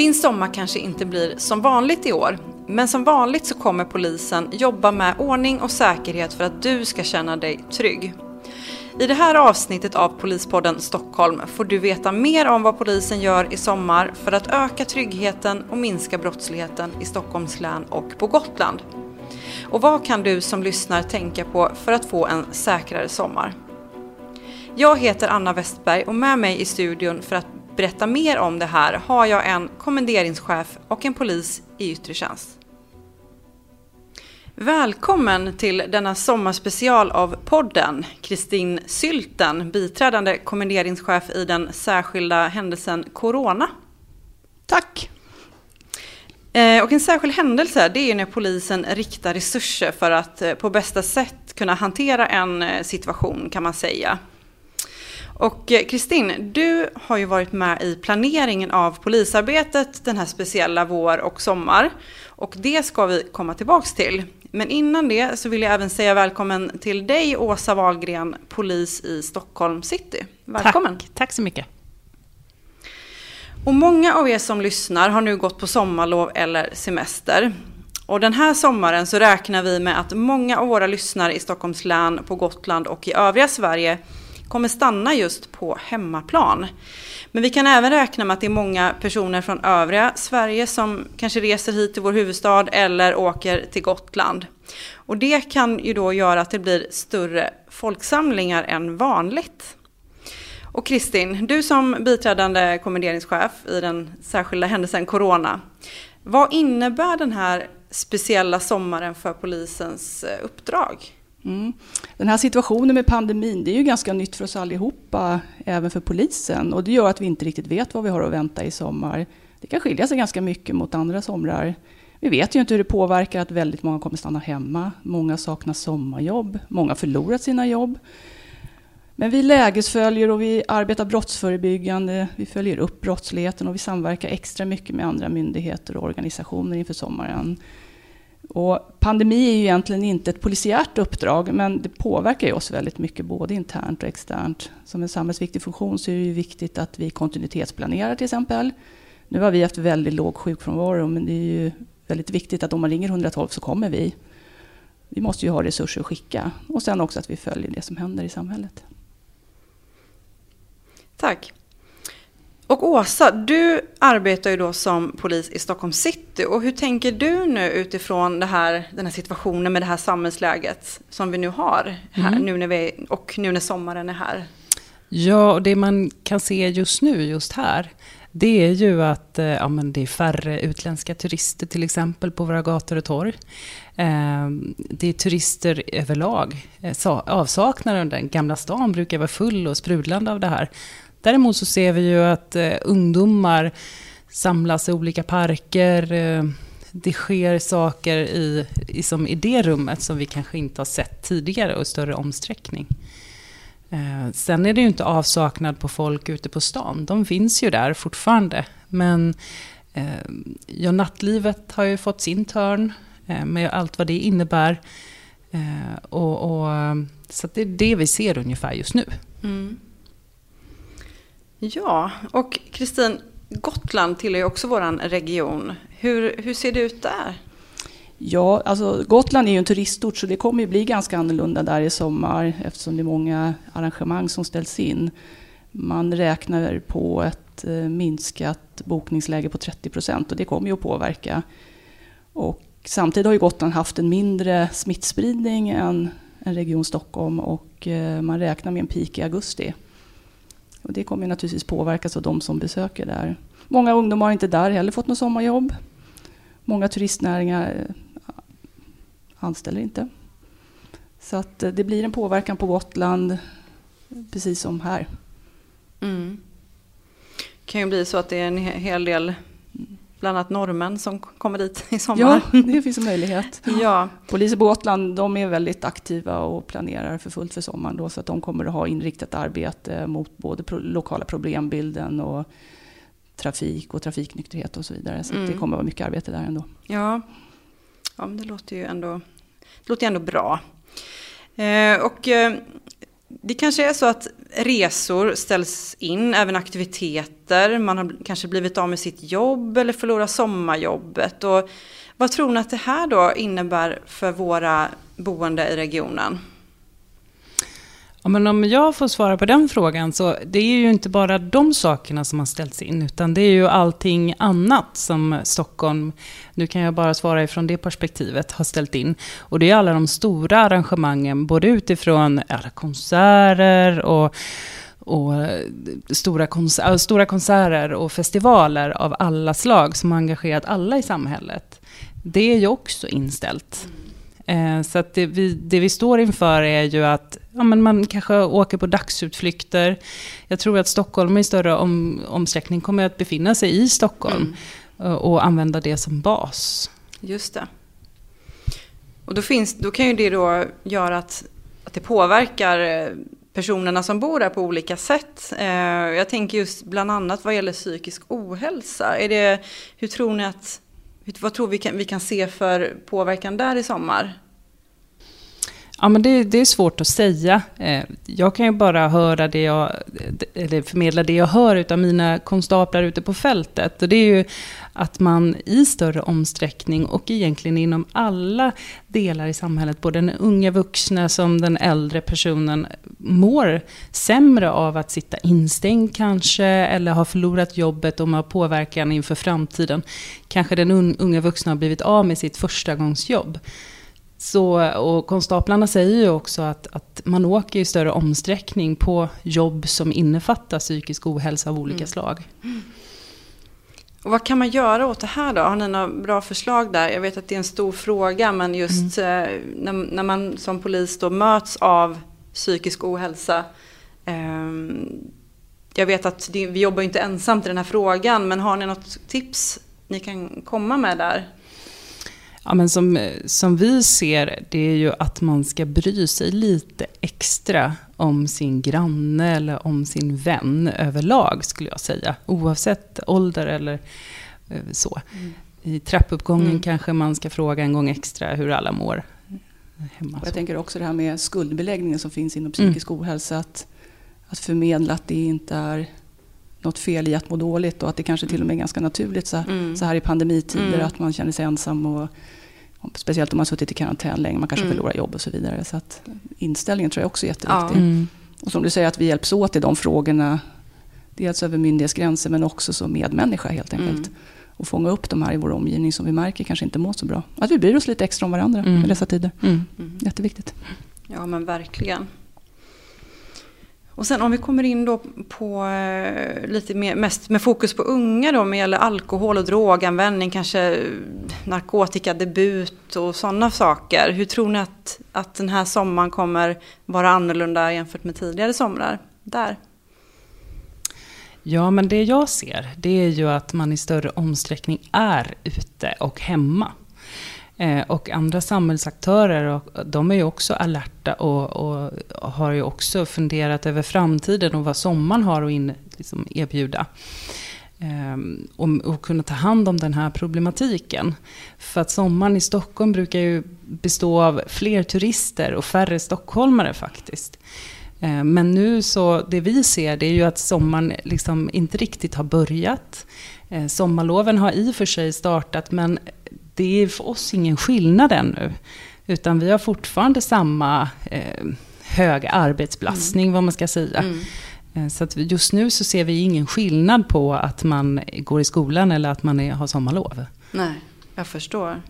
Din sommar kanske inte blir som vanligt i år, men som vanligt så kommer polisen jobba med ordning och säkerhet för att du ska känna dig trygg. I det här avsnittet av Polispodden Stockholm får du veta mer om vad polisen gör i sommar för att öka tryggheten och minska brottsligheten i Stockholms län och på Gotland. Och vad kan du som lyssnar tänka på för att få en säkrare sommar? Jag heter Anna Westberg och med mig i studion för att berätta mer om det här har jag en kommenderingschef och en polis i yttre tjänst. Välkommen till denna sommarspecial av podden, Kristin Sylten, biträdande kommenderingschef i den särskilda händelsen Corona. Tack! Eh, och en särskild händelse det är när polisen riktar resurser för att eh, på bästa sätt kunna hantera en eh, situation kan man säga. Och eh, Kristin, du har ju varit med i planeringen av polisarbetet den här speciella vår och sommar. Och det ska vi komma tillbaks till. Men innan det så vill jag även säga välkommen till dig Åsa Wahlgren, polis i Stockholm city. Välkommen! Tack, tack så mycket! Och många av er som lyssnar har nu gått på sommarlov eller semester. Och den här sommaren så räknar vi med att många av våra lyssnare i Stockholms län, på Gotland och i övriga Sverige kommer stanna just på hemmaplan. Men vi kan även räkna med att det är många personer från övriga Sverige som kanske reser hit till vår huvudstad eller åker till Gotland. Och det kan ju då göra att det blir större folksamlingar än vanligt. Och Kristin, du som biträdande kommenderingschef i den särskilda händelsen Corona. Vad innebär den här speciella sommaren för polisens eh, uppdrag? Mm. Den här situationen med pandemin, det är ju ganska nytt för oss allihopa, även för polisen. Och det gör att vi inte riktigt vet vad vi har att vänta i sommar. Det kan skilja sig ganska mycket mot andra somrar. Vi vet ju inte hur det påverkar att väldigt många kommer stanna hemma. Många saknar sommarjobb, många har förlorat sina jobb. Men vi lägesföljer och vi arbetar brottsförebyggande, vi följer upp brottsligheten och vi samverkar extra mycket med andra myndigheter och organisationer inför sommaren. Och pandemi är ju egentligen inte ett polisiärt uppdrag, men det påverkar ju oss väldigt mycket, både internt och externt. Som en samhällsviktig funktion så är det ju viktigt att vi kontinuitetsplanerar till exempel. Nu har vi haft väldigt låg sjukfrånvaro, men det är ju väldigt viktigt att om man ringer 112 så kommer vi. Vi måste ju ha resurser att skicka. Och sen också att vi följer det som händer i samhället. Tack. Och Åsa, du arbetar ju då som polis i Stockholm city. Och hur tänker du nu utifrån här, den här situationen med det här samhällsläget som vi nu har här, mm. nu när vi, och nu när sommaren är här? Ja, och det man kan se just nu, just här, det är ju att eh, ja, men det är färre utländska turister till exempel på våra gator och torg. Ehm, det är turister överlag. Eh, avsaknaden av den gamla stan brukar vara full och sprudlande av det här. Däremot så ser vi ju att eh, ungdomar samlas i olika parker. Eh, det sker saker i, i, som i det rummet som vi kanske inte har sett tidigare och i större omsträckning. Eh, sen är det ju inte avsaknad på folk ute på stan. De finns ju där fortfarande. Men eh, ja, nattlivet har ju fått sin törn eh, med allt vad det innebär. Eh, och, och, så det är det vi ser ungefär just nu. Mm. Ja, och Kristin, Gotland tillhör ju också vår region. Hur, hur ser det ut där? Ja, alltså Gotland är ju en turistort så det kommer ju bli ganska annorlunda där i sommar eftersom det är många arrangemang som ställs in. Man räknar på ett eh, minskat bokningsläge på 30 procent och det kommer ju att påverka. Och samtidigt har ju Gotland haft en mindre smittspridning än, än Region Stockholm och eh, man räknar med en peak i augusti. Och det kommer naturligtvis påverkas av de som besöker där. Många ungdomar har inte där heller fått något sommarjobb. Många turistnäringar eh, anställer inte. Så att eh, det blir en påverkan på Gotland, precis som här. Mm. Det kan ju bli så att det är en hel del bland annat norrmän som kommer dit i sommar. Ja, det finns en möjlighet. ja. Polisen på Gotland de är väldigt aktiva och planerar för fullt för sommaren. Då, så att de kommer att ha inriktat arbete mot både pro lokala problembilden och trafik och trafiknykterhet och så vidare. Så mm. det kommer att vara mycket arbete där ändå. Ja, ja men det låter ju ändå, det låter ändå bra. Eh, och eh, det kanske är så att resor ställs in, även aktiviteter. Man har kanske blivit av med sitt jobb eller förlorat sommarjobbet. Och vad tror ni att det här då innebär för våra boende i regionen? Ja, men om jag får svara på den frågan så det är ju inte bara de sakerna som har ställts in utan det är ju allting annat som Stockholm, nu kan jag bara svara ifrån det perspektivet, har ställt in. Och det är alla de stora arrangemangen, både utifrån alla konserter och och stora, konser stora konserter och festivaler av alla slag som har engagerat alla i samhället. Det är ju också inställt. Eh, så att det vi, det vi står inför är ju att ja, men man kanske åker på dagsutflykter. Jag tror att Stockholm i större om, omsträckning kommer att befinna sig i Stockholm mm. och använda det som bas. Just det. Och då, finns, då kan ju det då göra att, att det påverkar eh, personerna som bor där på olika sätt. Eh, jag tänker just bland annat vad gäller psykisk ohälsa. Är det, hur tror ni att vad tror vi kan, vi kan se för påverkan där i sommar? Ja, men det, det, är svårt att säga. Eh, jag kan ju bara höra det jag, eller förmedla det jag hör av mina konstaplar ute på fältet. Och det är ju att man i större omsträckning och egentligen inom alla delar i samhället, både den unga vuxna som den äldre personen, mår sämre av att sitta instängd kanske, eller har förlorat jobbet och har påverkan inför framtiden. Kanske den unga vuxna har blivit av med sitt förstagångsjobb. Så, och konstaplarna säger ju också att, att man åker i större omsträckning på jobb som innefattar psykisk ohälsa av olika mm. slag. Och vad kan man göra åt det här då? Har ni några bra förslag där? Jag vet att det är en stor fråga men just mm. eh, när, när, man som polis då möts av psykisk ohälsa. Eh, jag vet att det, vi jobbar inte ensamt i den här frågan men har ni något tips ni kan komma med där? Ja, men som, som vi ser det är ju att man ska bry sig lite extra om sin granne eller om sin vän överlag skulle jag säga. Oavsett ålder eller eh, så. Mm. I trappuppgången mm. kanske man ska fråga en gång extra hur alla mår. Hemma, jag tänker också det här med skuldbeläggningen som finns inom psykisk mm. ohälsa. Att, att förmedla att det inte är något fel i att må dåligt och att det kanske till och med är ganska naturligt så, mm. så här i pandemitider mm. att man känner sig ensam. Och, och speciellt om man har suttit i karantän länge, man kanske mm. förlorar jobb och så vidare. Så att inställningen tror jag också är jätteviktig. Ja. Mm. Och som du säger att vi hjälps åt i de frågorna. Dels över myndighetsgränser men också som medmänniska helt enkelt. Mm. Och fånga upp de här i vår omgivning som vi märker kanske inte mår så bra. Att vi bryr oss lite extra om varandra mm. i dessa tider. Mm. Jätteviktigt. Ja men verkligen. Och sen om vi kommer in då på eh, lite mer, mest med fokus på unga då, med gäller alkohol och droganvändning, kanske eh, narkotikadebut och sådana saker. Hur tror ni att, att den här sommaren kommer vara annorlunda jämfört med tidigare somrar där? Ja, men det jag ser, det är ju att man i större omsträckning är ute och hemma. Eh, och andra samhällsaktörer, och de är ju också alerta och, och, har ju också funderat över framtiden och vad sommaren har att in, liksom erbjuda. Ehm, och, och, kunna ta hand om den här problematiken. För att sommaren i Stockholm brukar ju bestå av fler turister och färre stockholmare faktiskt. Ehm, men nu så, det vi ser det är ju att sommaren liksom inte riktigt har börjat. Ehm, sommarloven har i och för sig startat men det är för oss ingen skillnad ännu. Utan vi har fortfarande samma eh, höga arbetsbelastning, mm. vad man ska säga. Mm. Eh, så just nu så ser vi ingen skillnad på att man går i skolan eller att man är, har sommarlov. Nej, jag förstår.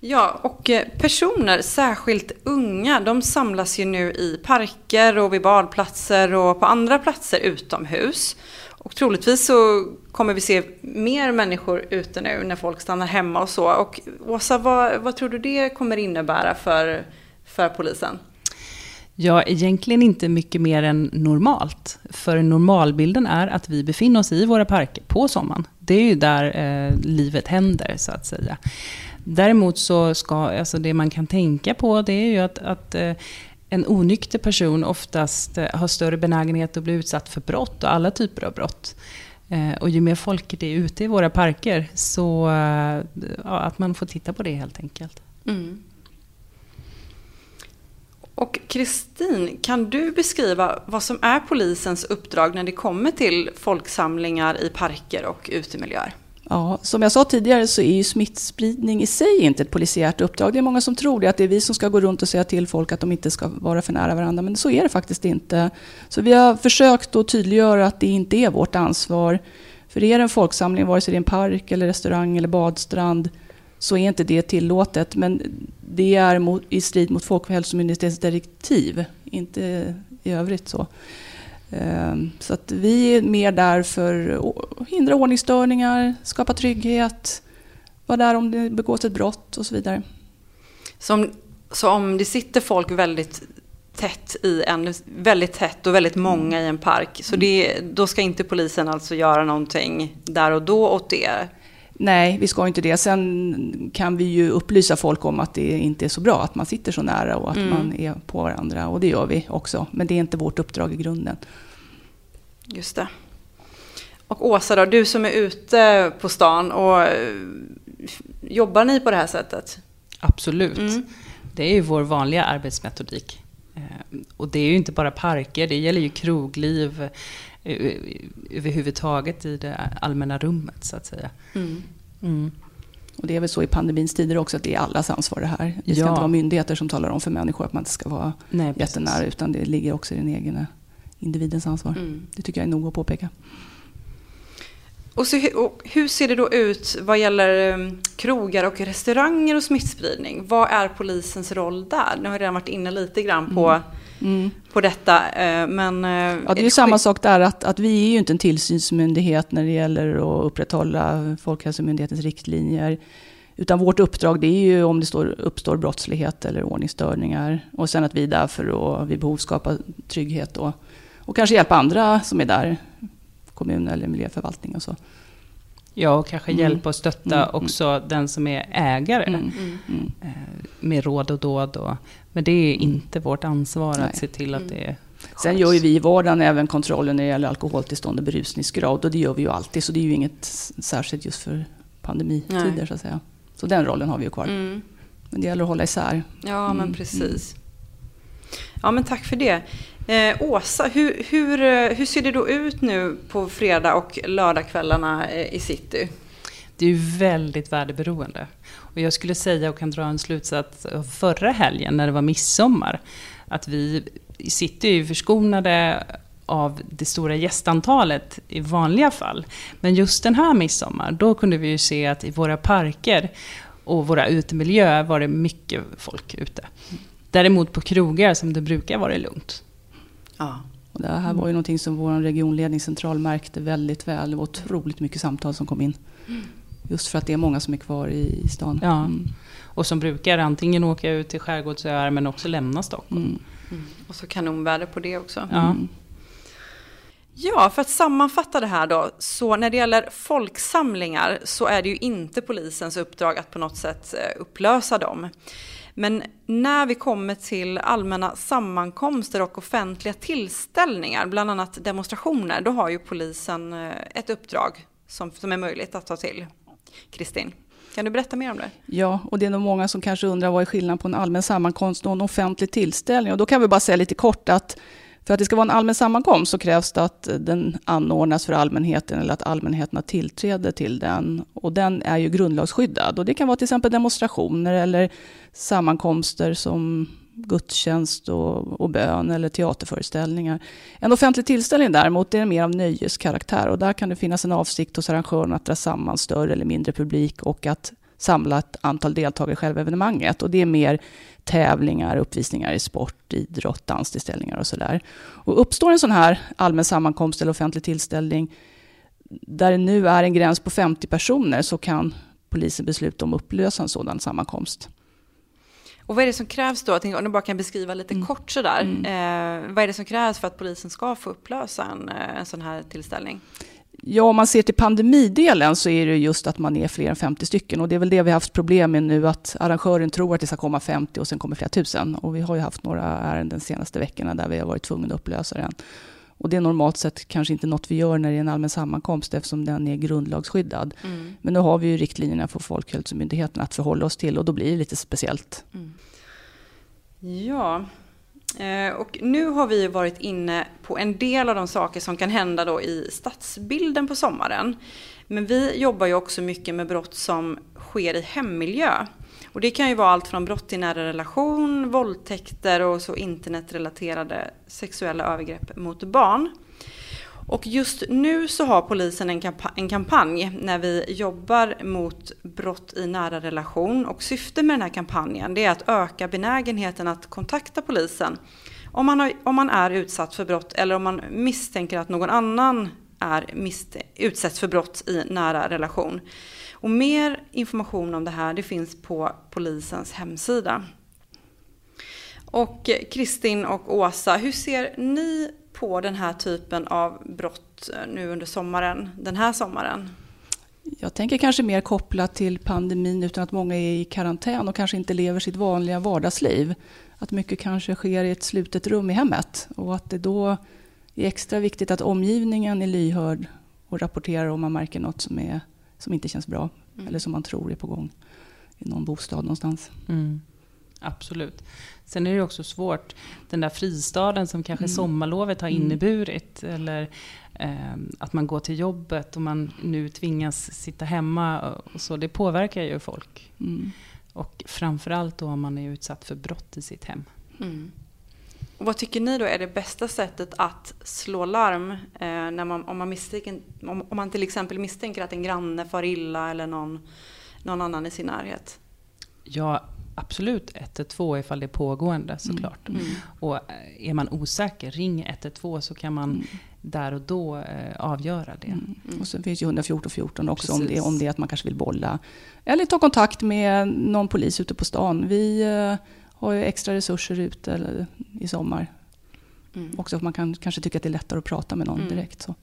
Ja, och eh, personer, särskilt unga, de samlas ju nu i parker och vid badplatser och på andra platser utomhus. Och troligtvis så kommer vi se mer människor ute nu när folk stannar hemma och så. Och Åsa, vad, vad tror du det kommer innebära för, för polisen? Ja, egentligen inte mycket mer än normalt. För normalbilden är att vi befinner oss i våra parker på sommaren. Det är ju där eh, livet händer, så att säga. Däremot så ska, alltså det man kan tänka på det är ju att, att eh, en onykter person oftast eh, har större benägenhet att bli utsatt för brott och alla typer av brott. Eh, och ju mer folk det är ute i våra parker så eh, ja, att man får titta på det helt enkelt. Mm. Och Kristin, kan du beskriva vad som är polisens uppdrag när det kommer till folksamlingar i parker och utemiljöer? Ja, som jag sa tidigare så är ju smittspridning i sig inte ett polisiärt uppdrag. Det är många som tror det, att det är vi som ska gå runt och säga till folk att de inte ska vara för nära varandra. Men så är det faktiskt inte. Så vi har försökt att tydliggöra att det inte är vårt ansvar. För är det en folksamling, vare sig det är en park, eller restaurang eller badstrand, så är inte det tillåtet. Men det är i strid mot Folkhälsomyndighetens direktiv, inte i övrigt så. Ehm, så att vi är mer där för att hindra ordningsstörningar, skapa trygghet, vara där om det begås ett brott och så vidare. Så om, så om det sitter folk väldigt tätt i en, väldigt tätt och väldigt många i en park, så det, då ska inte polisen alltså göra någonting där och då åt det? Nej, vi ska inte det. Sen kan vi ju upplysa folk om att det inte är så bra att man sitter så nära och att mm. man är på varandra. Och det gör vi också. Men det är inte vårt uppdrag i grunden. Just det. Och Åsa då, du som är ute på stan och eh, jobbar ni på det här sättet? Absolut. Mm. Det är ju vår vanliga arbetsmetodik. Eh, och det är ju inte bara parker, det gäller ju krogliv, överhuvudtaget i det allmänna rummet så att säga. Mm. Mm. Och det är väl så i pandemins tider också att det är allas ansvar det här. Det ska ja. inte vara myndigheter som talar om för människor att man inte ska vara Nej, jättenära utan det ligger också i den egna individens ansvar. Mm. Det tycker jag är nog att påpeka. Och, så, och hur ser det då ut vad gäller um, krogar och restauranger och smittspridning? Vad är polisens roll där? Nu har jag redan varit inne lite grann på mm mm. på detta. Eh, men, eh, ja, det är ju samma sak där, att, att vi är ju inte en tillsynsmyndighet när det gäller att upprätthålla Folkhälsomyndighetens riktlinjer. Utan vårt uppdrag det är ju om det står, uppstår brottslighet eller ordningsstörningar. Och sen att vi är där för att vid behov skapa trygghet och, och kanske hjälpa andra som är där. Kommun eller miljöförvaltning och så. Ja, och kanske mm. hjälpa och stötta mm. också den som är ägare. Mm. mm. Eh, med råd och dåd. Och, men det är inte vårt ansvar Nej. att se till att det är Sen gör ju vi i vardagen även kontroller när det gäller alkoholtillstånd och berusningsgrad. Och det gör vi ju alltid. Så det är ju inget särskilt just för pandemitider Nej. så att säga. Så den rollen har vi ju kvar. Mm. Men det gäller att hålla isär. Ja, men mm. precis. Ja, men tack för det. Eh, Åsa, hur, hur, eh, hur ser det då ut nu på fredag och lördagskvällarna eh, i city? Det är ju väldigt värdeberoende. Och jag skulle säga och kan dra en slutsats av förra helgen när det var midsommar. Att vi i city är ju förskonade av det stora gästantalet i vanliga fall. Men just den här midsommar, då kunde vi ju se att i våra parker och våra utemiljöer var det mycket folk ute. Däremot på krogar som det brukar vara lugnt. Ja. Och det här var ju någonting som vår regionledningscentral märkte väldigt väl. Det var otroligt mycket samtal som kom in. Just för att det är många som är kvar i stan. Ja. Mm. Och som brukar antingen åka ut till skärgårdsöar men också lämna Stockholm. Mm. Mm. Och så kanonväder på det också. Ja. Mm. Ja, för att sammanfatta det här då, så när det gäller folksamlingar så är det ju inte polisens uppdrag att på något sätt eh, upplösa dem. Men när vi kommer till allmänna sammankomster och offentliga tillställningar, bland annat demonstrationer, då har ju polisen eh, ett uppdrag som, som är möjligt att ta till. Kristin, kan du berätta mer om det? Ja, och det är nog många som kanske undrar vad är skillnaden på en allmän sammankomst och en offentlig tillställning. Och då kan vi bara säga lite kort att för att det ska vara en allmän sammankomst så krävs det att den anordnas för allmänheten eller att allmänheten har tillträde till den. Och den är ju grundlagsskyddad. Och det kan vara till exempel demonstrationer eller sammankomster som gudstjänst och, och bön eller teaterföreställningar. En offentlig tillställning däremot är mer av nöjeskaraktär och där kan det finnas en avsikt hos arrangören att dra samman större eller mindre publik och att samla ett antal deltagare i själva evenemanget. Och det är mer tävlingar, uppvisningar i sport, idrott, danstillställningar och sådär. Och uppstår en sån här allmän sammankomst eller offentlig tillställning där det nu är en gräns på 50 personer så kan polisen besluta om att upplösa en sådan sammankomst. Och vad är det som krävs då? om du bara kan beskriva lite mm. kort sådär. Mm. Eh, vad är det som krävs för att polisen ska få upplösa en, eh, en sån här tillställning? Ja, om man ser till pandemidelen så är det just att man är fler än 50 stycken. Och det är väl det vi har haft problem med nu, att arrangören tror att det ska komma 50 och sen kommer flera tusen. Och vi har ju haft några ärenden de senaste veckorna där vi har varit tvungna att upplösa den. Och det är normalt sett kanske inte något vi gör när det är en allmän sammankomst eftersom den är grundlagsskyddad. Mm. Men nu har vi ju riktlinjerna för Folkhälsomyndigheten att förhålla oss till och då blir det lite speciellt. Mm. Ja, Eh, och nu har vi varit inne på en del av de saker som kan hända då i stadsbilden på sommaren. Men vi jobbar ju också mycket med brott som sker i hemmiljö. Och det kan ju vara allt från brott i nära relation, våldtäkter och så internetrelaterade sexuella övergrepp mot barn. Och just nu så har polisen en, kamp en kampanj när vi jobbar mot brott i nära relation. Och syftet med den här kampanjen är att öka benägenheten att kontakta polisen om man, har, om man är utsatt för brott eller om man misstänker att någon annan är utsätts för brott i nära relation. Och mer information om det här det finns på polisens hemsida. Och Kristin och Åsa, hur ser ni på den här typen av brott nu under sommaren, den här sommaren? Jag tänker kanske mer kopplat till pandemin utan att många är i karantän och kanske inte lever sitt vanliga vardagsliv. Att mycket kanske sker i ett slutet rum i hemmet och att det då är extra viktigt att omgivningen är lyhörd och rapporterar om man märker något som, är, som inte känns bra mm. eller som man tror är på gång i någon bostad någonstans. Mm. Absolut. Sen är det också svårt, den där fristaden som kanske mm. sommarlovet har mm. inneburit. Eller eh, att man går till jobbet och man nu tvingas sitta hemma. Och så, det påverkar ju folk. Mm. Och framförallt då om man är utsatt för brott i sitt hem. Mm. Och vad tycker ni då är det bästa sättet att slå larm eh, när man, om, man misstänker, om, om, man till exempel misstänker att en granne far illa eller någon, någon annan i sin närhet? Ja, absolut 112 ifall det är pågående såklart. Mm. Mm. Och eh, är man osäker, ring 112 så kan man mm. där och då eh, avgöra det. Mm. mm. Och så finns ju 114 14 också om det, om det är att man kanske vill bolla. Eller ta kontakt med någon polis ute på stan. Vi eh, har ju extra resurser ute eller, i sommar. Mm. Också för man kan kanske tycka att det är lättare att prata med någon mm. direkt. Så.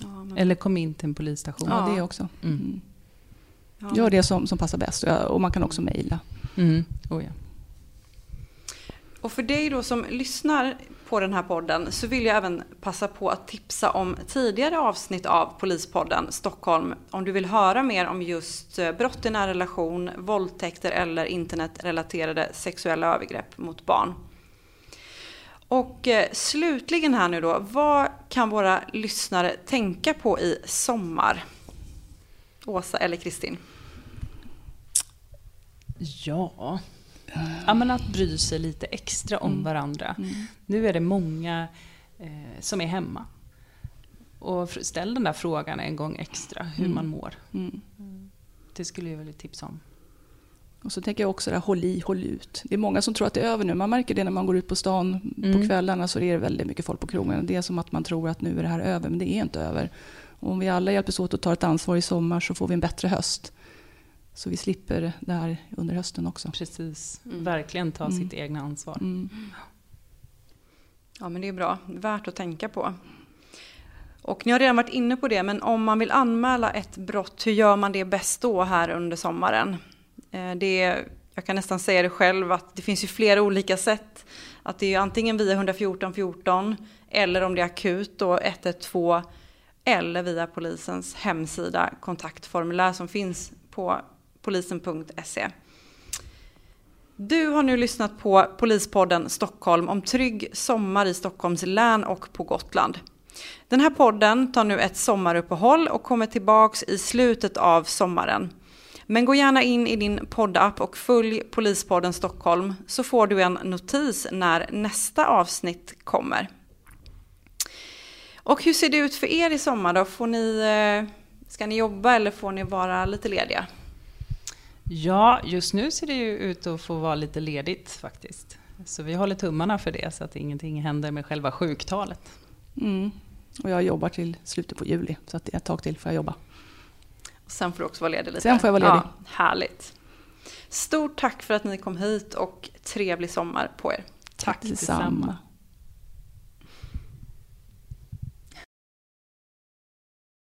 Ja, men... Eller kom in till en polisstation. Ja, det också. Ja. Gör det som, som passar bäst. Och man kan också mejla. Mm. Oh, ja. Och för dig då som lyssnar på den här podden så vill jag även passa på att tipsa om tidigare avsnitt av Polispodden Stockholm om du vill höra mer om just eh, brott i nära relation, våldtäkter eller internetrelaterade sexuella övergrepp mot barn. Och eh, slutligen här nu då, vad kan våra lyssnare tänka på i sommar? Åsa eller Kristin? Ja, ja men att bry sig lite extra om mm. varandra. Mm. Nu är det många eh, som är hemma. Och ställ den där frågan en gång extra, hur mm. man mår. Mm. Det skulle jag vilja tipsa om. Och så tänker jag också där, håll i, håll ut. Det är många som tror att det är över nu. Man märker det när man går ut på stan på mm. kvällarna så är det väldigt mycket folk på krogen. Det är som att man tror att nu är det här över, men det är inte över. Och om vi alla hjälps åt och tar ett ansvar i sommar så får vi en bättre höst. Så vi slipper det här under hösten också. Precis, mm. verkligen ta mm. sitt egna ansvar. Mm. Ja men det är bra, värt att tänka på. Och ni har redan varit inne på det, men om man vill anmäla ett brott, hur gör man det bäst då här under sommaren? Eh, det, jag kan nästan säga det själv att det finns ju flera olika sätt. Att det är antingen via 114 14 eller om det är akut då 112 eller via polisens hemsida kontaktformulär som finns på polisen.se. Du har nu lyssnat på Polispodden Stockholm om trygg sommar i Stockholms län och på Gotland. Den här podden tar nu ett sommaruppehåll och kommer tillbaks i slutet av sommaren. Men gå gärna in i din poddapp och följ Polispodden Stockholm så får du en notis när nästa avsnitt kommer. Och hur ser det ut för er i sommar då? Får ni, eh, ska ni jobba eller får ni vara lite lediga? Ja, just nu ser det ju ut att få vara lite ledigt faktiskt. Så vi håller tummarna för det så att ingenting händer med själva sjuktalet. Mm. Och jag jobbar till slutet på juli så att det är ett tag till får jag jobba. Och sen får du också vara ledig lite. Sen får jag vara ledig. Ja, härligt. Stort tack för att ni kom hit och trevlig sommar på er. Tack, tack detsamma. detsamma.